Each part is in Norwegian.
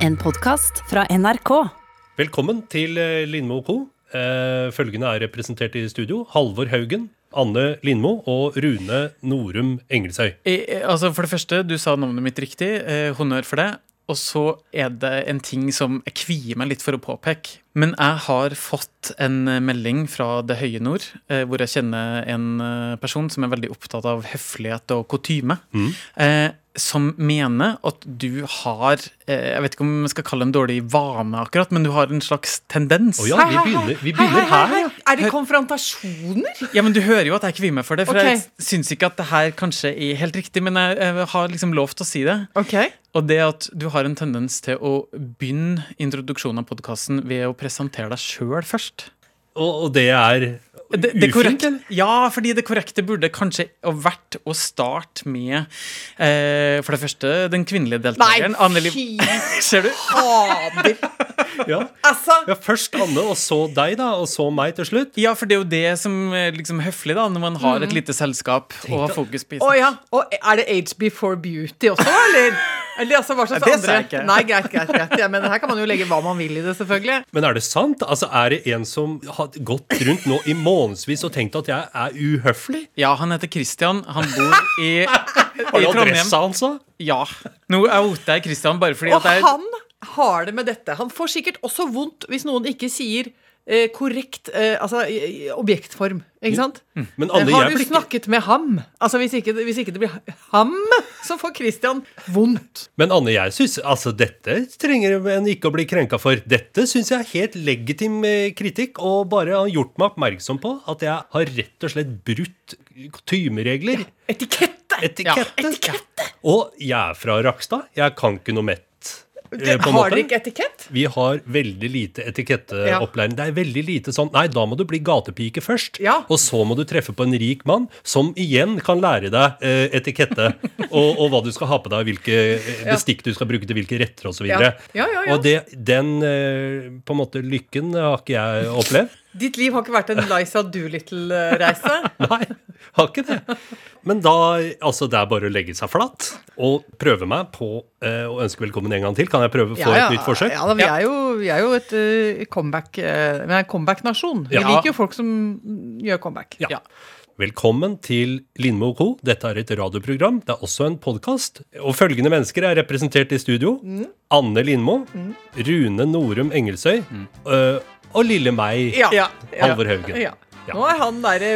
En podkast fra NRK. Velkommen til eh, Lindmo Co. Eh, Følgende er representert i studio. Halvor Haugen, Anne Lindmo og Rune Norum Engelsøy. Eh, eh, altså For det første, du sa navnet mitt riktig. Eh, honnør for det. Og så er det en ting som jeg kvier meg litt for å påpeke. Men jeg har fått en melding fra det høye nord, eh, hvor jeg kjenner en eh, person som er veldig opptatt av høflighet og kutyme. Eh, som mener at du har eh, Jeg vet ikke om jeg skal kalle det en dårlig vane, akkurat, men du har en slags tendens. Oh, ja, vi begynner, vi begynner her. Er det konfrontasjoner? Ja, men Du hører jo at jeg kvier meg for det, for okay. jeg syns ikke at det her kanskje er helt riktig, men jeg, jeg har liksom lov til å si det. Okay. Og det at du har en tendens til å begynne introduksjonen av podkasten ved å presentere deg sjøl først. Og det er Det, det ufint, eller? ja, fordi det korrekte burde kanskje ha vært å starte med eh, For det første den kvinnelige deltakeren. Nei, fy Ser du? fader. Ja. Altså ja, først Anne, og så deg, da, og så meg til slutt. Ja, for det er jo det som er liksom høflig, da, når man har et lite selskap og har fokus på Å ja. Og er det Age before beauty også, eller? Eller altså, hva slags Det sa andre jeg ikke. Nei, greit, greit, greit. Ja, men her kan man jo legge hva man vil i det, selvfølgelig. Men er det sant? Altså, Er det en som har gått rundt nå i månedsvis og tenkt at jeg er uhøflig? Ja, han heter Christian. Han bor i, i Har du Trondheim. adressa hans, da? Ja. Nå er jeg Christian bare fordi Og at jeg han har det med dette. Han får sikkert også vondt hvis noen ikke sier korrekt eh, altså, objektform. Ikke sant? Men alle har du blir snakket med ham? Altså Hvis ikke, hvis ikke det blir ham, så får Christian vondt. Men Anne, jeg synes, altså dette trenger en ikke å bli krenka for. Dette syns jeg er helt legitim eh, kritikk, og bare har gjort meg oppmerksom på at jeg har rett og slett brutt kutymeregler. Etikette! Etikette. Og jeg er fra Rakstad. Jeg kan ikke noe mett. Eh, på har dere ikke etikett? Vi har veldig lite etiketteopplæring. Det er veldig lite sånn Nei, da må du bli gatepike først. Ja. Og så må du treffe på en rik mann som igjen kan lære deg eh, etikette. og, og hva du skal ha på deg, hvilke eh, Ja. bestikk du skal bruke til hvilke retter osv. Ja. Ja, ja, ja. Og det, den eh, på en måte lykken har ikke jeg opplevd. Ditt liv har ikke vært en Liza Doolittle-reise? Nei, har ikke det. Men da, altså det er bare å legge seg flatt og prøve meg på eh, å ønske velkommen en gang til. Kan jeg prøve å få et nytt forsøk? Ja, da, vi, er jo, vi er jo et uh, comeback uh, Vi er en comeback-nasjon. Vi Ja. liker jo folk som mm, gjør comeback. Ja. Velkommen til Lindmo Co. Dette er et radioprogram. Det er også en podkast. Og følgende mennesker er representert i studio. Anne Lindmo, Rune Norum Engelsøy øh, og lille meg, Ja. Ja. Halvor Haugen. Ja. Ja. Nå er han derre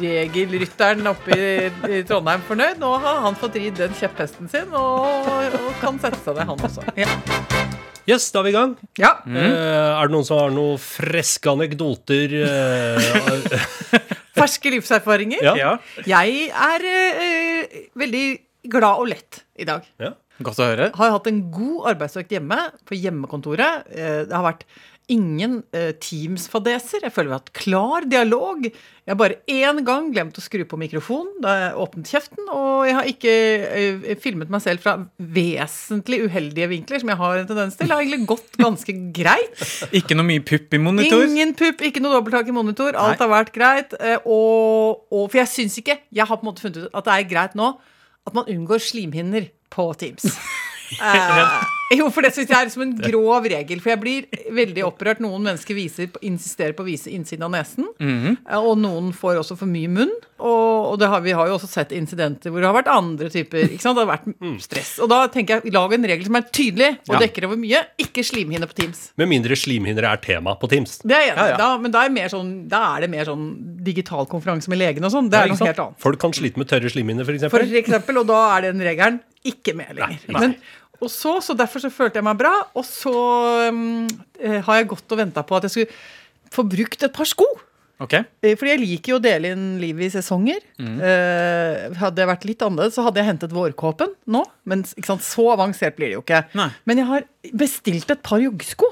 regelrytteren oppe i, i Trondheim fornøyd. Nå har han fått ridd den kjepphesten sin og, og kan sette seg ned, han også. Ja. Yes, da er vi i gang. ja. Eh, er det noen som har noen freske anekdoter? eh, Ferske livserfaringer. ja. Ja. Jeg er eh, veldig glad og lett i dag. ja. Godt å høre. Har hatt en god arbeidsøkt hjemme på hjemmekontoret. Eh, Det har vært ingen eh, Teams-fadeser. Jeg føler vi har hatt klar dialog. Jeg har bare én gang glemt å skru på mikrofonen da jeg åpnet kjeften. Og jeg har ikke eh, filmet meg selv fra vesentlig uheldige vinkler, som jeg har en tendens til. Det har egentlig gått ganske greit. Ikke noe mye pupp i monitor. Ingen pupp, ikke noe dobbelttak i monitor. Alt Nei. har vært greit. Og, og For jeg syns ikke Jeg har på en måte funnet ut at det er greit nå at man unngår slimhinner på Teams. Eh, jo, for det syns jeg er som en grov regel. For jeg blir veldig opprørt. Noen mennesker viser, insisterer på å vise innsiden av nesen. Mm -hmm. Og noen får også for mye munn. Og, og det har, vi har jo også sett incidenter hvor det har vært andre typer. Ikke sant? Det har vært stress. Og da tenker jeg lag en regel som er tydelig og Ja. dekker over mye. Ikke slimhinne på Teams. Med mindre slimhinner er tema på Teams. Det er jeg enig. Ja, ja. Da, men da er, mer sånn, da er det mer sånn digital konferanse med legen og sånn. Det er noe helt annet. Folk kan slite med tørre slimhinner, f.eks. For eksempel, og da er den regelen ikke med lenger. Nei, nei. Men, og så, så derfor så følte jeg meg bra, og så um, har jeg gått og venta på at jeg skulle få brukt et par sko. Ok. Eh, Fordi jeg liker jo å dele inn livet i sesonger. Eh, hadde jeg vært litt annerledes, så hadde jeg hentet vårkåpen nå. Men ikke sant, så avansert blir det jo ikke. Nei. Men jeg har bestilt et par joggesko.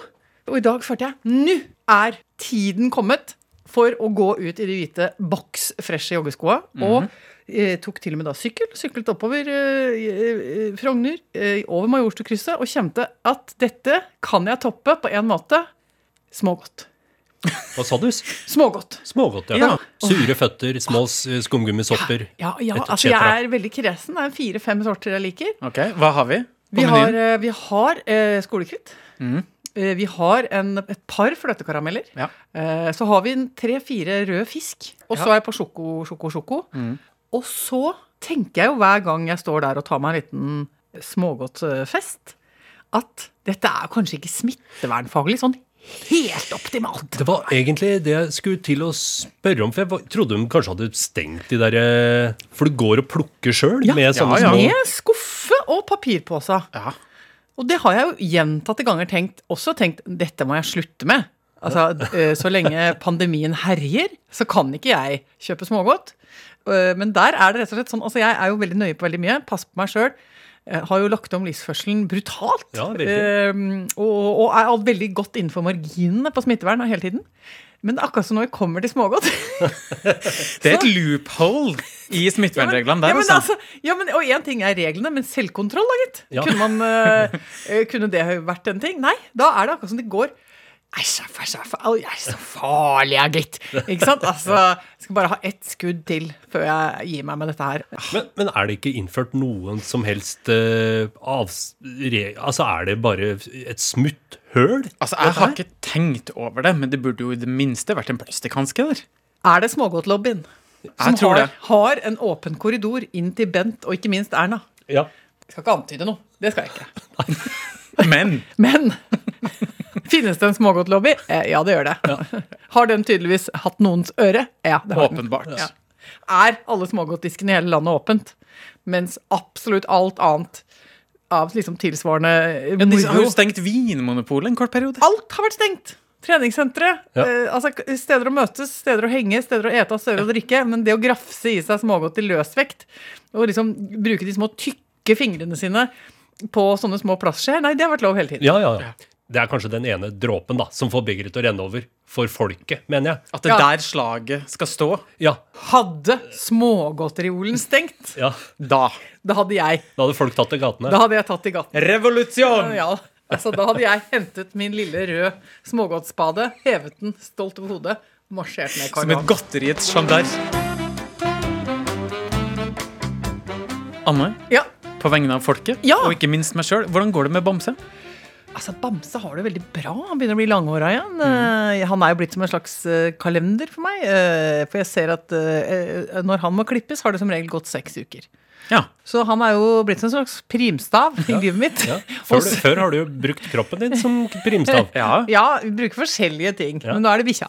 Og i dag følte jeg nå er tiden kommet for å gå ut i de hvite boks freshe joggeskoa. Og eh, tok til og med da sykkel. Syklet oppover eh, eh, Frogner, eh, over Majorstukrysset, og kjente at dette kan jeg toppe på en måte. Smågodt. Hva sa du? Smågodt. Smågodt, ja. Ja. Sure føtter, små skumgummisopper. Ja, ja ja. altså jeg er veldig kresen. Det er fire-fem sorter jeg liker. Ok, Hva har vi? Vi På vi menyen? Har, vi har eh, skolekritt. Mhm. Eh, vi har en, et par fløtekarameller. Ja. Eh, så har vi tre-fire rød fisk. Og så Ja. er jeg på sjoko, sjoko, sjoko. Mhm. Og så tenker jeg jo hver gang jeg står der og tar meg en liten smågodtfest, at dette er kanskje ikke smittevernfaglig sånn helt optimalt. Det var egentlig det jeg skulle til å spørre om, for jeg trodde de kanskje hadde stengt de der eh, For du går og plukker sjøl Ja, med sånne ja, ja. små Med skuffe og papirpose. Ja. Og det har jeg jo gjentatte ganger tenkt, også tenkt dette må jeg slutte med. Altså, eh, Så lenge pandemien herjer, så kan ikke jeg kjøpe smågodt. Eh, Men der er det rett og slett sånn, altså jeg er jo veldig nøye på veldig mye, passer på meg sjøl. Har jo lagt om livsførselen brutalt. Ja. Eh, og, og er alt veldig godt innenfor marginene på smittevern hele tiden. Men akkurat som når vi kommer til smågodt Det er et loophole i smittevernreglene der, ja, men, altså. altså, ja, men, og én ting er reglene, men selvkontroll, da, gitt. Ja. Kunne, man, eh, eh, kunne det vært en ting? Nei, da er det akkurat som det går. Æsj, æsj, æsj, er så farlig, jeg, gitt. Ikke sant? Altså, jeg skal bare ha ett skudd til før jeg gir meg med dette her. Men, men er det ikke innført noen som helst uh, avs... Re, altså, er det bare et smutthull? Altså, Jeg har ikke tenkt over det, men det burde jo i det minste vært en plastikkhanske der. Er det smågodtlobbyen som tror har, det. har en åpen korridor inn til Bent og ikke minst Erna? Ja. Jeg skal ikke antyde noe. Det skal jeg ikke. Men Men finnes det en smågodtlobby? Eh, ja, det gjør det. Har den tydeligvis hatt noens øre? Ja, det har den. åpenbart. Ja. Er alle smågodtdiskene i hele landet åpent? Mens absolutt alt annet av liksom tilsvarende Ja, de har jo stengt Vinmonopolet en kort periode. Alt har vært stengt! Treningssentre, Ja. eh, altså steder å møtes, steder å henge, steder å ete, steder å drikke. Men det å grafse i seg smågodt i løsvekt, og liksom bruke de små tykke fingrene sine på sånne små plastskjeer, nei, det har vært lov hele tiden. ja, ja, ja. Det er kanskje den ene dråpen da, som får begeret til å renne over. For folket, mener jeg. At det Ja. der slaget skal stå. Ja, Hadde smågodteriolen stengt, ja. Da. da hadde jeg Da hadde folk tatt til gatene. Da hadde jeg tatt i gatene. Revolusjon! Ja, altså Da hadde jeg hentet min lille rød smågodtspade, hevet den stolt over hodet, marsjert ned Som et godteriets sjandar. Anne, Ja, på vegne av folket, Ja. og ikke minst meg sjøl, hvordan går det med Bamse? altså Bamse har det veldig bra. Han begynner å bli langhåra igjen. Mm. Eh, Han er jo blitt som en slags eh, kalender for meg. eh, For jeg ser at når han må klippes, har det som regel gått seks uker. Ja. Så han er jo blitt en slags primstav i livet mitt. Ja. Før, du, før har du jo brukt kroppen din som primstav. ja. Ja, vi bruker forskjellige ting. Ja. Men nå er det bikkja.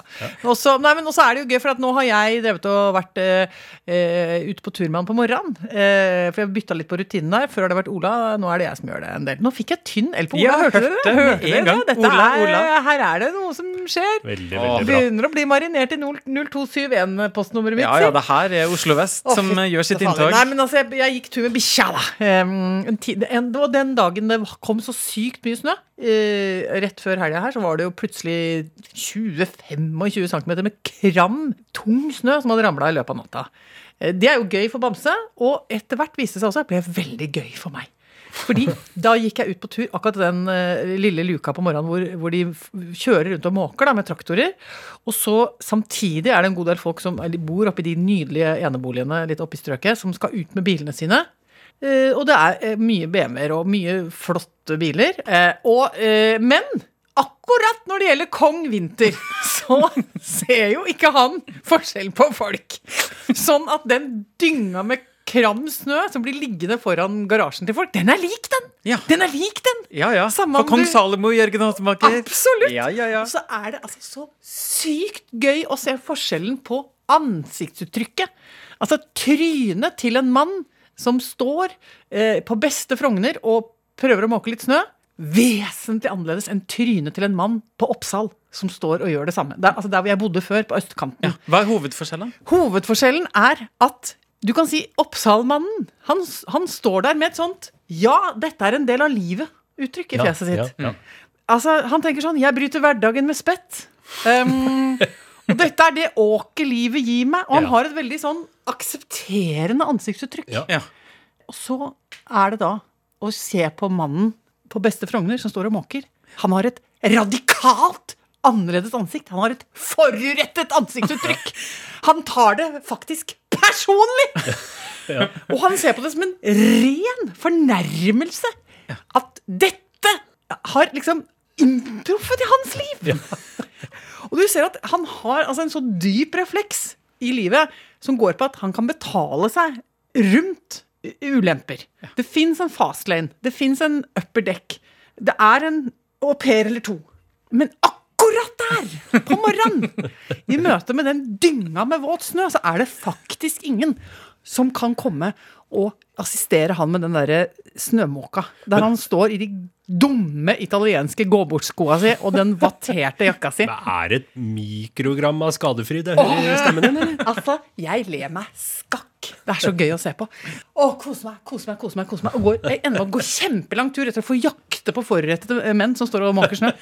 Og så nei, men også er det jo gøy, for at nå har jeg drevet og vært eh, eh, ute på tur med han på morgenen. Eh, for jeg bytta litt på rutinen der. Før har det vært Ola, nå er det jeg som gjør det en del. Nå fikk jeg tynn el på Ola. Ja, hørte du dere det det? Hørte gang. det? Dette Ola, er, Ola. Her er det noe som skjer. Veldig, veldig bra. Begynner å bli marinert i 0- 0271-postnummeret mitt. ja, ja, det her er Oslo Vest oh, som gjør sitt inntog. Nei, men altså, jeg, jeg gikk tur med bikkja, da. Var den dagen det kom så sykt mye snø. Eh, rett før helga her så var det jo plutselig 20-25 cm med kram, tung snø som hadde ramla i løpet av natta. Eh, det er jo gøy for Bamse, og etter hvert viste det seg også at det ble veldig gøy for meg. Fordi da gikk jeg ut på tur, akkurat den eh, lille luka på morgenen hvor, hvor de kjører rundt og måker da, med traktorer. Og så samtidig er det en god del folk som bor oppi de nydelige eneboligene litt oppi strøket, som skal ut med bilene sine. Eh, og det er eh, mye BMW-er og mye flotte biler. Og, men akkurat når det gjelder kong Vinter, så ser jo ikke han forskjell på folk. Sånn at den dynga med kram snø som blir liggende foran garasjen til folk, den er lik den! Ja. Den er lik den! Ja, ja. Samme For kong du- Salomo, Jørgen Hattemaker. Absolutt! Ja, ja, ja. Så er det altså så sykt gøy å se forskjellen på ansiktsuttrykket. Altså trynet til en mann som står eh, på beste Frogner og prøver å måke litt snø. Vesentlig annerledes enn trynet til en mann på Oppsal som står og gjør det samme. Der, altså der hvor jeg bodde før, på østkanten. Ja. Hva er hovedforskjellen? Hovedforskjellen er at du kan si Oppsalmannen. Han, han står der med et sånt 'ja, dette er en del av livet'-uttrykk i Ja, fjeset sitt. ja, ja. Altså, Han tenker sånn 'jeg bryter hverdagen med spett'. Um, og dette er det åket livet gir meg. Og han Ja. har et veldig sånn aksepterende ansiktsuttrykk. Ja. Ja. Og så er det da å se på mannen på beste Frogner som står og måker. Han har et radikalt annerledes ansikt. Han har et forurettet ansiktsuttrykk. Han tar det faktisk personlig! Og han ser på det som en ren fornærmelse. at dette har liksom inntruffet i hans liv. Og du ser at han har altså en så dyp refleks i livet som går på at han kan betale seg rundt ulemper. Det fins en fastlane, det fins en upper deck. Det er en au pair eller to. Men akkurat der, på morgenen, i møte med den dynga med våt snø, så er det faktisk ingen som kan komme og assistere han med den derre snømåka. Der han står i de dumme italienske gå-bort-skoa si og den vatterte jakka si. Det er et mikrogram av skadefryd jeg hører i stemmen din, eller? Altså, jeg ler meg skakk. Det er så gøy å se på. Å, kose meg, kose meg, kose meg. kose meg Og går, jeg ender å kjempelang tur etter å få jakte på forurettede menn som står og måker snø.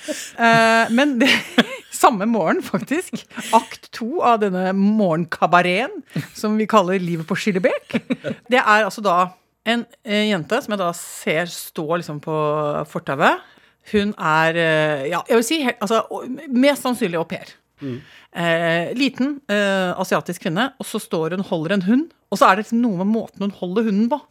Eh, men det, samme morgen, faktisk, akt to av denne morgenkabareten, som vi kaller Livet på Skillebekk, det er altså da en eh, jente som jeg da ser stå liksom på fortauet. Hun er, eh, ja, jeg vil si, altså, mest sannsynlig au pair. Eh, liten eh, asiatisk kvinne, og så står hun holder en hund. Og så er det liksom noe med måten hun holder hunden på.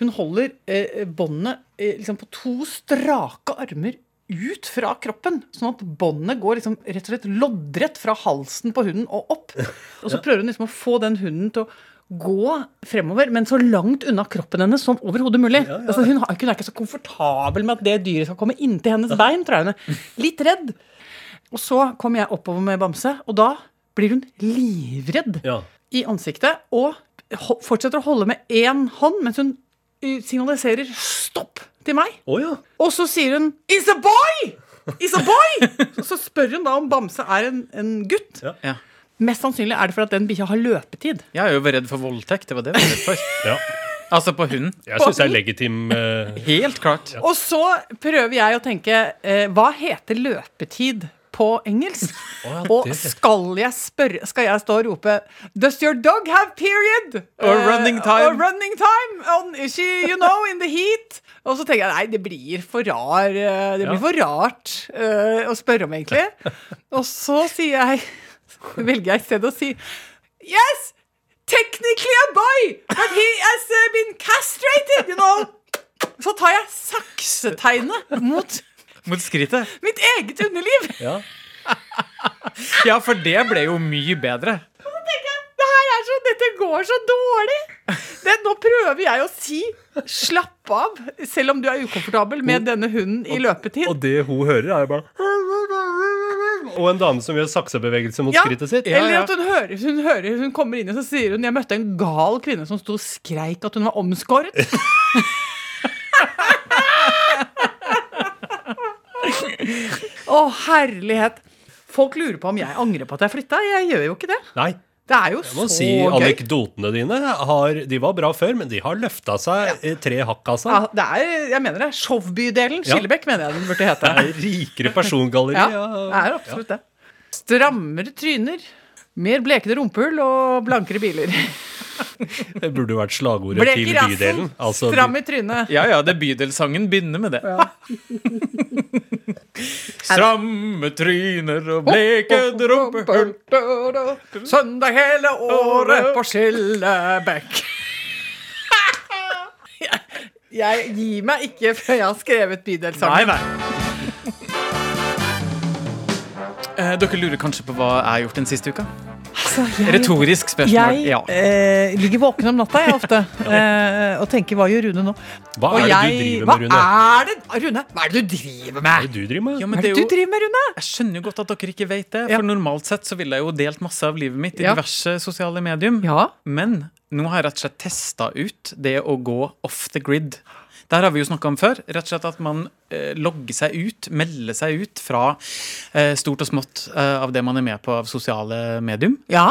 Hun holder eh, båndet eh, liksom på to strake armer ut fra kroppen. Sånn at båndet går liksom rett og slett loddrett fra halsen på hunden og opp. Og så prøver hun liksom å få den hunden til å gå fremover, men så langt unna kroppen hennes som overhodet mulig. Altså, hun, har, hun er ikke så komfortabel med at det dyret skal komme inntil hennes bein, tror jeg hun er. Litt redd. Og så kommer jeg oppover med Bamse, og da blir hun livredd Ja. i ansiktet og fortsetter å holde med én hånd mens hun signaliserer 'stopp' til meg. Oh, ja. Og så sier hun 'It's a boy!' It's a boy! Så spør hun da om Bamse er en, en gutt. Ja. Ja. Mest sannsynlig er det for at den bikkja har løpetid. Jeg er jo redd for voldtekt. Det var det jeg var redd for. ja. Altså på hunden. Jeg syns det er legitim uh... Helt klart. Og så prøver jeg å tenke eh, Hva heter løpetid på engelsk? ja, og skal jeg spørre Skal jeg stå og rope Does your dog have period? Or Eh, running time. Or running time? On, is she, you know, in the heat? Og så tenker jeg nei, det blir for rar eh, Det blir Ja. for rart uh, å spørre om, egentlig. Og så sier jeg velger jeg i stedet å si Yes! Technically a boy, but he has uh, been castrated, you know. Så tar jeg saksetegnet mot Mot skrittet. mitt eget underliv. Ja. Ja, for det ble jo mye bedre. Det her er så, dette går så dårlig. Det, nå prøver jeg å si 'slapp av', selv om du er ukomfortabel med denne hunden i løpetid. Og det hun hører, er jo bare Og en dame som gjør saksebevegelse mot Ja. skrittet sitt. Ja, Eller at hun hører, hun hører Hun kommer inn og så sier hun 'Jeg møtte en gal kvinne som sto og skreik at hun var omskåret'. Å, herlighet. Folk lurer på om jeg angrer på at jeg flytta. Jeg gjør jo ikke det. Nei, Det er jo jeg må så si gøy. anekdotene dine har, De var bra før, men de har løfta seg ja. tre hakk, altså. Ja, det er, jeg mener det. Showbydelen Ja. Mener jeg den burde hete. Det er rikere persongalleri. Ja, Ja, det er absolutt det. Strammere tryner, mer blekede rumpehull og blankere biler. Det burde jo vært slagordet Blek til rassen, bydelen. Altså, stram i trynet. Ja, ja, det bydelssangen begynner med det. Stramme tryner og blekede rumpehull. Søndag hele året på Skillebekk. Jeg, jeg gir meg ikke før jeg har skrevet Nei, bydelssangen. nei. Eh, dere lurer kanskje på hva jeg har gjort den siste uka? Altså, jeg- Retorisk spørsmål. Jeg Ja. eh, ligger våken om natta, jeg ofte, eh, og tenker hva gjør Rune nå? Hva Og er det jeg- du driver hva med, Rune? er det, Rune? Hva er det du driver Hva er med? det du driver med? Ja, Hva er det er du jo, driver med, Rune? jeg skjønner jo godt at dere ikke vet det. Ja. For normalt sett så ville jeg jo delt masse av livet mitt i Ja. diverse sosiale medium. Ja. Men nå har jeg rett og slett testa ut det å gå off the grid. Der har vi jo snakka om før. Rett og slett At man eh, logger seg ut, melder seg ut fra eh, stort og smått eh, av det man er med på av sosiale medium. ja.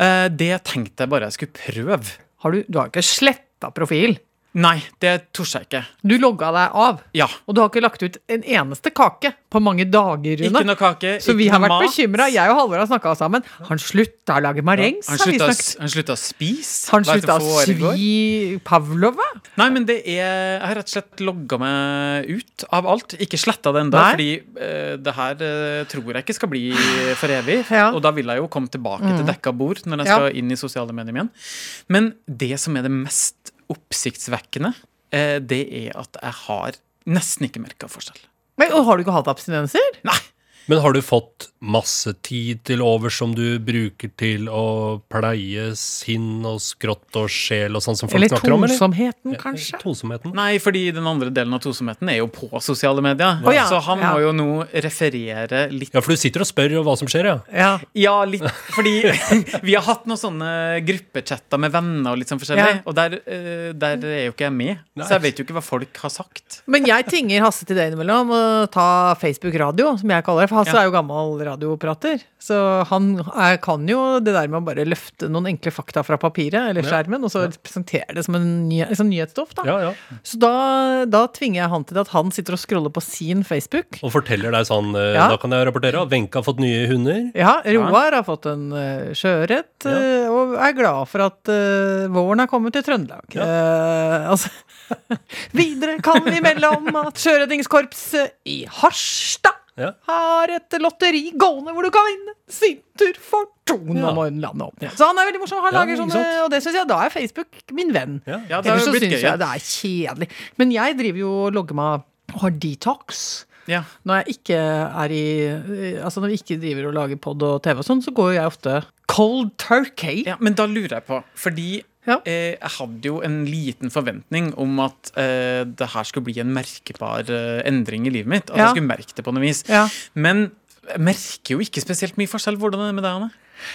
Eh, det tenkte jeg bare jeg skulle prøve. Har du, du har ikke sletta profil. Nei, det torde jeg ikke. Du logga deg av. Ja. Og du har ikke lagt ut en eneste kake på mange dager, Rune. Ikke noe kake, Så vi har vært bekymra. Jeg og Halvor har snakka sammen. Han slutta å lage marengs. Ja, han slutta å spise. Han slutta å svi pavlova? Nei, men det er Jeg har rett og slett logga meg ut av alt. Ikke sletta det ennå, fordi uh, det her uh, tror jeg ikke skal bli for evig. Ja. Mm. Og da vil jeg jo komme tilbake til dekka bord når jeg Ja. skal inn i sosiale medier igjen. Men det som er det mest oppsiktsvekkende, eh, det er at jeg har nesten ikke merka forskjell. Men, og har du ikke hatt abstinenser? Nei. Men har du fått masse tid til over som du bruker til å pleie sinn og skrått og sjel og sånn som folk Eller snakker om? Eller tosomheten, kanskje? Tosomheten? Nei, fordi den andre delen av tosomheten er jo på sosiale medier. Ja, Så han ja. må jo nå referere litt Ja, for du sitter og spør hva som skjer, ja. Ja. Ja, litt. Fordi vi har hatt noen sånne gruppechatter med venner og litt sånn forskjellig, Ja. og der, eh, der er jo ikke jeg med. Nei. Så jeg vet jo ikke hva folk har sagt. Men jeg tinger Hasse til det innimellom å ta Facebook radio, som jeg kaller det. For Hasse Ja. er jo gammel radioprater. Så han er, kan jo det der med å bare løfte noen enkle fakta fra papiret eller skjermen, og så presentere det som en ny, liksom nyhetsstoff. da. ja, ja. Så da, da tvinger jeg han til at han sitter og scroller på sin Facebook. Og forteller deg sånn eh. Da kan jeg rapportere at Wenche har fått nye hunder. Ja, Roar har fått en uh, sjøørret, eh, og er glad for at uh, våren er kommet til Trøndelag. Uh, altså, videre kan vi melde om at Sjøredningskorpset i Harstad Ja. har et lotteri gående hvor du kan vinne sin tur for to Ja. når opp. åpner. Så han er veldig morsom. Han Ja, lager sånne, og det synes jeg, da er Facebook min venn. Ja. Ja, det Ellers så syns jeg det er kjedelig. Men jeg driver jo og logger meg og har detox. Ja. Når jeg ikke er i Altså når vi ikke driver og lager pod og TV og sånn, så går jo jeg ofte cold turkey. ja, Men da lurer jeg på, fordi Ja. eh, jeg hadde jo en liten forventning om at uh, det her skulle bli en merkbar uh, endring i livet mitt. At Ja. jeg skulle merke det på noe vis. Ja. Men jeg merker jo ikke spesielt mye forskjell. Hvordan er det med deg, Anne?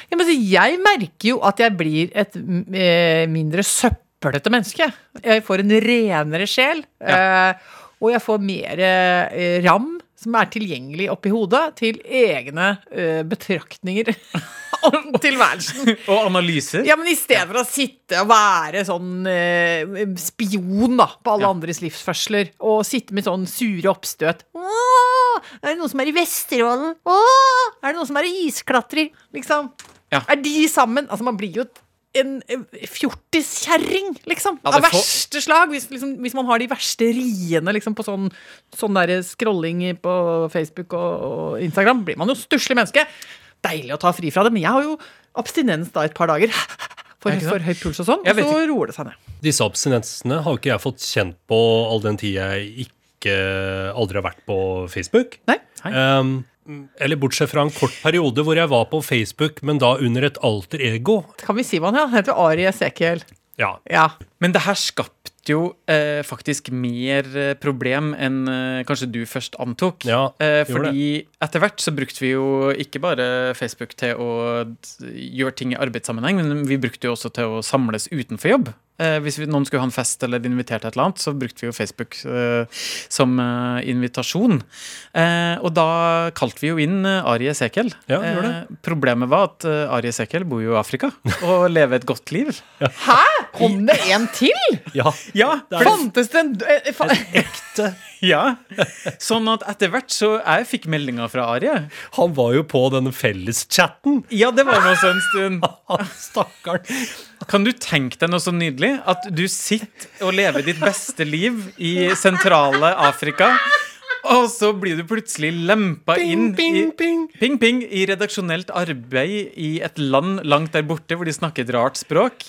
Ja, men jeg merker jo at jeg blir et eh, mindre søppelete menneske. Jeg får en renere sjel. Eh, og jeg får mer eh, ram som er tilgjengelig oppi hodet til egne eh, betraktninger om tilværelsen. Og analyser? Ja, men i stedet for å sitte og være sånn eh, spion da, på alle andres livsførsler, og sitte med sånn sure oppstøt Åh, er det noen som er i Vesterålen? Åh, er det noen som er i isklatrer? Liksom. Ja. Er de sammen? Altså, man blir jo en eh, fjortiskjerring, liksom. Ja, av verste slag. Hvis, liksom, hvis man har de verste riene liksom, på sånn, sånn der scrolling på Facebook og, og Instagram, blir man jo stusslig menneske. Deilig å ta fri fra det, men jeg har jo abstinens da et par dager. For, Ja, for høy puls og sånn. Og så roer det seg ned. Disse abstinensene har jo ikke jeg fått kjent på all den tid jeg ikke aldri har vært på Facebook. Nei? Um, eller bortsett fra en kort periode hvor jeg var på Facebook, men da under et alter ego. Kan vi si hva han heter? Heter Ari Esekiel. Ja. Ja. Men det her skapte jo eh, faktisk mer eh, problem enn eh, kanskje du først antok. Ja, eh, fordi etter hvert så brukte vi jo ikke bare Facebook til å gjøre ting i arbeidssammenheng, men vi brukte jo også til å samles utenfor jobb. Eh, hvis vi, noen skulle ha en fest eller invitert et eller annet, så brukte vi jo Facebook eh, som eh, invitasjon. Eh, og da kalte vi jo inn eh, Ari Esekiel. Ja, Eh, problemet var at eh, Ari Esekiel bor jo i Afrika og lever et godt liv. Hæ? Kom det en til? ja. Ja, Det er Fantes det en en, en, en ekte. Ja, sånn at etter hvert så jeg fikk meldinger fra Ari. Han var jo på denne felleschatten. Ja, det var han også en stund. Stakkaren. Kan du tenke deg noe så nydelig? At du sitter og lever ditt beste liv i sentrale Afrika, og så blir du plutselig lempa inn Ping, i ping, ping. Ping, ping, i redaksjonelt arbeid i et land langt der borte hvor de snakker et rart språk.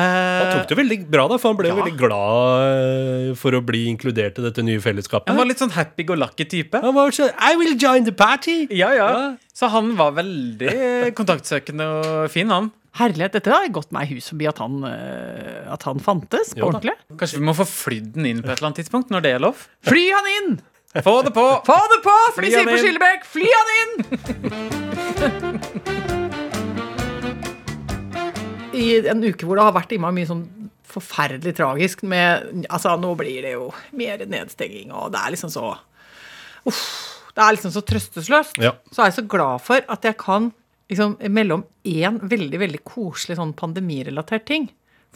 Han Eh, tok det veldig bra, da, for han ble Ja. veldig glad eh, for å bli inkludert i dette nye fellesskapet. han var litt sånn happy-go-lucky type. Han var sånn, I will join the party! Ja, ja. Ja. Så han var veldig kontaktsøkende og fin, han. Herlighet, dette har gått meg hus forbi at han, eh, at han fantes på ordentlig. Kanskje vi må få flydd den inn på et eller annet tidspunkt, når det er lov? Fly han inn! Få det på! Få det på! Som Fly de sier han på. Skillebekk! Fly han inn! I en uke hvor det har vært innmari mye sånn forferdelig tragisk med Altså, nå blir det jo mer nedstenging, og det er liksom så Uff. Det er liksom så trøstesløst. Ja. Så er jeg så glad for at jeg kan liksom mellom om én veldig, veldig koselig sånn pandemirelatert ting.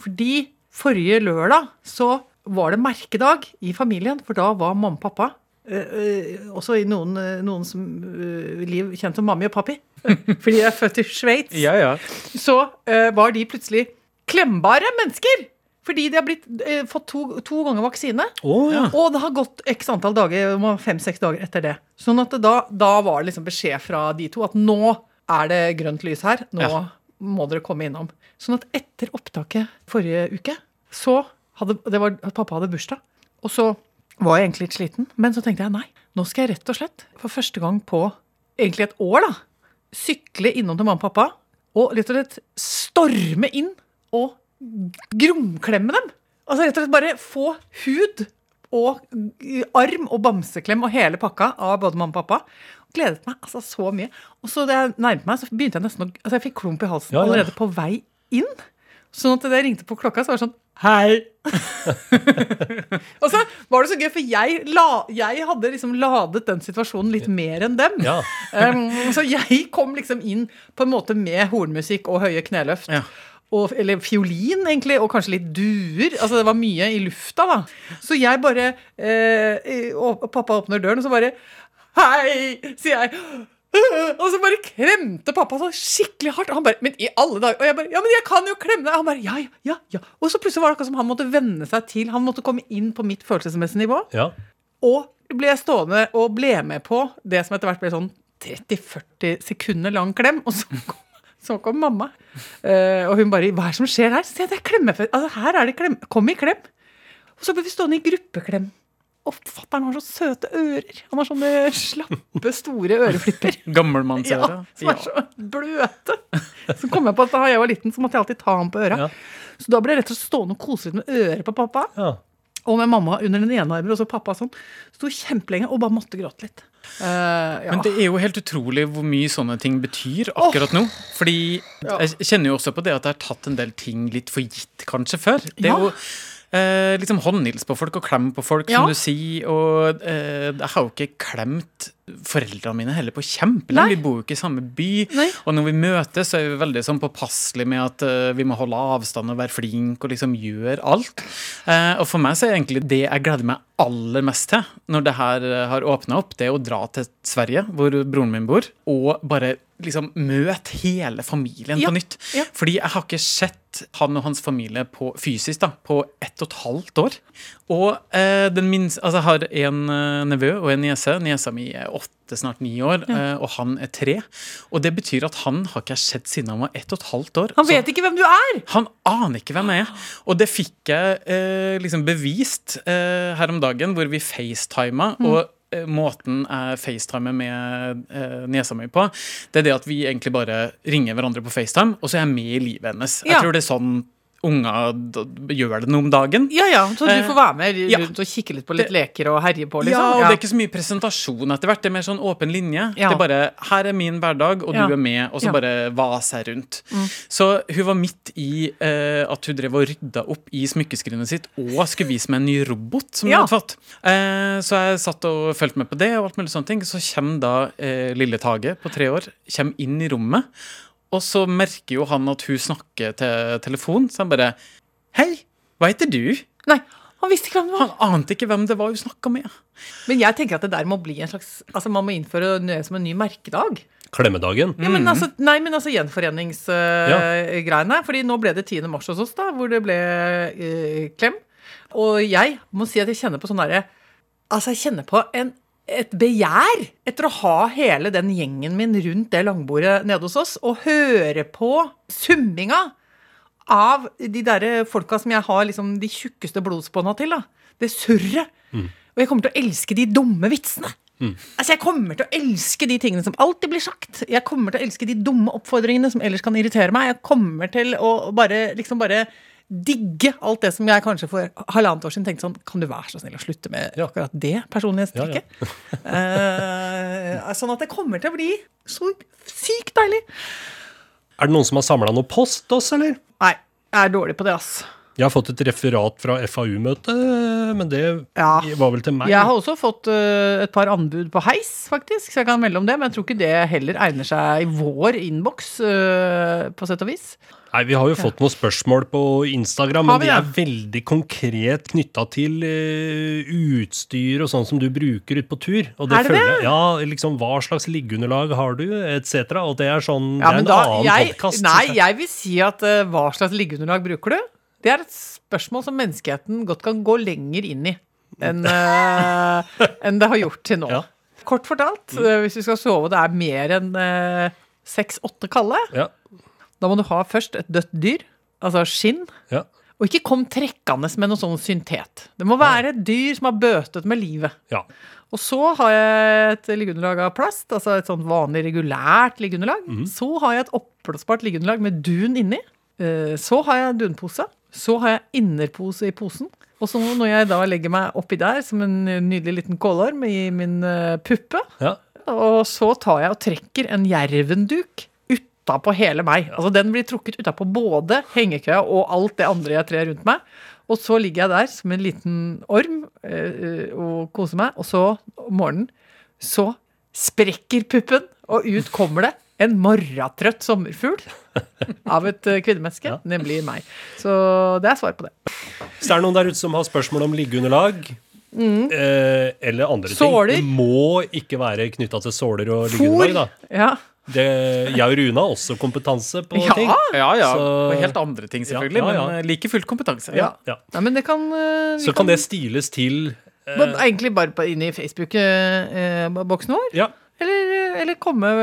Fordi forrige lørdag så var det merkedag i familien, for da var mamma og pappa også i noen, eh, noen som, eh, liv kjent som mammi og pappi. Fordi jeg er født i Sveits Ja, ja. så eh, var de plutselig klembare mennesker. Fordi de har blitt, eh, fått to, to ganger vaksine. Oh, ja. Og det har gått x antall dager, fem-seks dager etter det. Sånn at da, da var det liksom beskjed fra de to at nå er det grønt lys her. Nå Ja. må dere komme innom. Sånn at etter opptaket forrige uke, så hadde det var, Pappa hadde bursdag. Og så var jeg egentlig litt sliten. Men så tenkte jeg nei, nå skal jeg rett og slett for første gang på egentlig et år da, sykle innom til mamma og pappa og rett og slett storme inn og gromklemme dem. Altså rett og slett bare få hud og arm og bamseklem og hele pakka av både mamma og pappa. Gledet meg altså så mye. Og så da jeg nærmet meg, så begynte jeg nesten å Altså jeg fikk klump i halsen Ja, ja. allerede på vei inn. Sånn at da jeg ringte på klokka, så var det sånn Hei! og så var det så gøy, for jeg, la, jeg hadde liksom ladet den situasjonen litt mer enn dem. Ja. Um, så jeg kom liksom inn på en måte med hornmusikk og høye kneløft. Ja. Og, eller fiolin, egentlig, og kanskje litt duer. Altså Det var mye i lufta, da. Så jeg bare eh, og Pappa åpner døren, og så bare Hei! sier jeg. Og så bare kremte pappa så skikkelig hardt. Og han bare, men i alle dager Og jeg bare, ja, men jeg kan jo klemme deg. Han bare, ja, ja, ja. Og så plutselig var det akkurat som han måtte venne seg til Han måtte komme inn på mitt følelsesmessige nivå. ja. Og ble stående og ble med på det som etter hvert ble sånn 30-40 sekunder lang klem. Og så kom, så kom mamma. Eh, og hun bare 'Hva er det som skjer her?' Så jeg, det er klemmefest. Altså, her er det klem. Kom i klem. Og så ble vi stående i gruppeklem. Og fatter'n har så søte ører. Han har sånne slappe, store øreflipper. Gammelmannsører. Ja, som er så bløte. Så kom jeg på at da jeg var liten, så måtte jeg alltid ta ham på øra. Ja. Så da ble jeg rett og slett stående og kose litt med øret på pappa. ja. Og med mamma under den ene armen, og så pappa sånn. Sto kjempelenge og bare måtte gråte litt. Uh, ja. Men det er jo helt utrolig hvor mye sånne ting betyr akkurat nå. Fordi jeg kjenner jo også på det at jeg har tatt en del ting litt for gitt kanskje før. Det er Ja. jo eh, liksom håndhils på folk og klem på folk, Ja. som du sier. Og eh, jeg har jo ikke klemt foreldrene mine heller på kjempelenge. Vi bor jo ikke i samme by. Nei. Og når vi møtes, så er vi veldig sånn påpasselige med at eh, vi må holde avstand og være flink og liksom gjøre alt. Eh, og for meg så er egentlig det jeg gleder meg aller mest til når det her eh, har åpna opp, det er å dra til Sverige, hvor broren min bor, og bare liksom møte hele familien Ja, på nytt. ja. Fordi jeg har ikke sett han og hans familie på, fysisk da, på ett og et halvt år. Og eh, den minste, altså jeg har en eh, nevø og en niese. Niesa mi er åtte, snart ni år, eh, og han er tre. Og det betyr at han har ikke jeg sett siden han var ett og et halvt år. Han Så- vet ikke hvem du er! han aner ikke hvem jeg er. Og det fikk jeg eh, liksom bevist eh, her om dagen, hvor vi facetima. Mm. Og måten jeg facetimer med eh, niesa mi på, det er det at vi egentlig bare ringer hverandre på FaceTime, og så er jeg med i livet hennes. Ja. Jeg tror det er sånn unger gjør det noe om dagen. Ja, ja, Så du Eh, får være med ja. rundt og kikke litt på litt Det- leker og herje på, Ja, liksom? og det er ikke så mye presentasjon etter hvert. Det er mer sånn åpen linje. Ja. Det er bare 'her er min hverdag, og Ja. du er med', og så Ja. Mm. bare vaser jeg rundt. Så hun var midt i uh, at hun drev og rydda opp i smykkeskrinet sitt og skulle vise meg en ny robot som Ja. hun hadde fått. Uh, så jeg satt og fulgte med på det, og alt mulig sånne ting. Så kommer da uh, lille Tage på tre år kommer inn i rommet, og så merker jo han at hun snakker til telefon, så han bare 'Hei, hva heter du?' Nei, han visste ikke hvem det var. Han ante ikke hvem det var hun snakka med. Men jeg tenker at det der må bli en slags Altså Man må innføre det som en ny merkedag. Klemmedagen. Ja, men altså, nei, men altså gjenforeningsgreiene. Ja. fordi nå ble det 10. mars hos oss, da, hvor det ble uh, klem. Og jeg må si at jeg kjenner på sånn derre Altså, jeg kjenner på en, et begjær etter å ha hele den gjengen min rundt det langbordet nede hos oss, og høre på summinga av de derre folka som jeg har liksom de tjukkeste blodsbånda til. da. Det surret. Og jeg kommer til å elske de dumme vitsene. Altså, Jeg kommer til å elske de tingene som alltid blir sagt. Jeg kommer til å elske de dumme oppfordringene som ellers kan irritere meg. Jeg kommer til å bare liksom bare digge alt det som jeg kanskje for halvannet år siden tenkte sånn Kan du være så snill å slutte med Ja. akkurat det personlighetstrekket? Eh, sånn at det kommer til å bli så sykt deilig. Er det noen som har samla noe post også, eller? Nei, jeg er dårlig på det, ass. Jeg har fått et referat fra FAU-møtet, men det Ja. var vel til meg. Jeg har også fått eh, et par anbud på heis, faktisk, så jeg kan melde om det. Men jeg tror ikke det heller egner seg i vår innboks, eh, på sett og vis. Nei, Vi har jo fått noen spørsmål på Instagram, men de er veldig konkret knytta til eh, utstyr og sånn som du bruker ute på tur. Og det Er det føler det? jeg, ja, liksom Hva slags liggeunderlag har du, etc. Og det er sånn Ja, Det er en da, annen podkast. nei, jeg vil si at uh, hva slags liggeunderlag bruker du? Det er et spørsmål som menneskeheten godt kan gå lenger inn i enn uh, en det har gjort til nå. Ja. Kort fortalt, eh, hvis du skal sove og det er mer enn seks-åtte kalde, Ja, da må du ha først et dødt dyr, altså skinn, ja. Og ikke kom trekkende med noe sånn syntet. Det må være et dyr som har bøtet med livet. Ja. Og så har jeg et liggeunderlag av plast, altså et sånt vanlig regulært liggeunderlag. Så har jeg et oppblåsbart liggeunderlag med dun inni. Eh, Så har jeg dunpose. Så har jeg innerpose i posen. Og så når jeg da legger meg oppi der som en nydelig liten kålorm i min eh, puppe, Ja. og så tar jeg og trekker en jervenduk utapå hele meg. Altså Den blir trukket utapå både hengekøya og alt det andre jeg trer rundt meg. Og så ligger jeg der som en liten orm eh, og koser meg. Og så om morgenen så sprekker puppen, og ut kommer det en morratrøtt sommerfugl av et eh, kvinnemenneske, Ja. nemlig meg. Så det er svar på det. Hvis det er noen der ute som har spørsmål om liggeunderlag eh, eller andre Mm. Såler. ting, det må ikke være knytta til såler og liggeunderlag. da. Ja. Det, jeg og Rune har også kompetanse på Ja. ting. Ja, ja. Så- Og helt andre ting, selvfølgelig. Ja, ja, ja. Men eh, like fullt kompetanse. Ja. Ja. Nei, men det kan Så kan det stiles til eh, Egentlig bare på, inn i Facebook-boksen vår. Ja. Eller, eller komme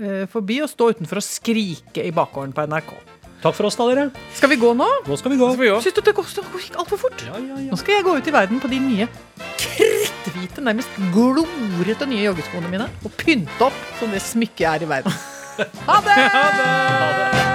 eh, forbi og stå utenfor og skrike i bakgården på NRK. Takk for oss, da, dere. Skal vi gå nå? Nå skal vi gå. Vi Syns du det gikk altfor fort? Ja, ja, ja. Nå skal jeg gå ut i verden på de nye kritthvite, nærmest glorete nye joggeskoene mine og pynte opp som det smykket jeg er i verden. Ha det! Ha det.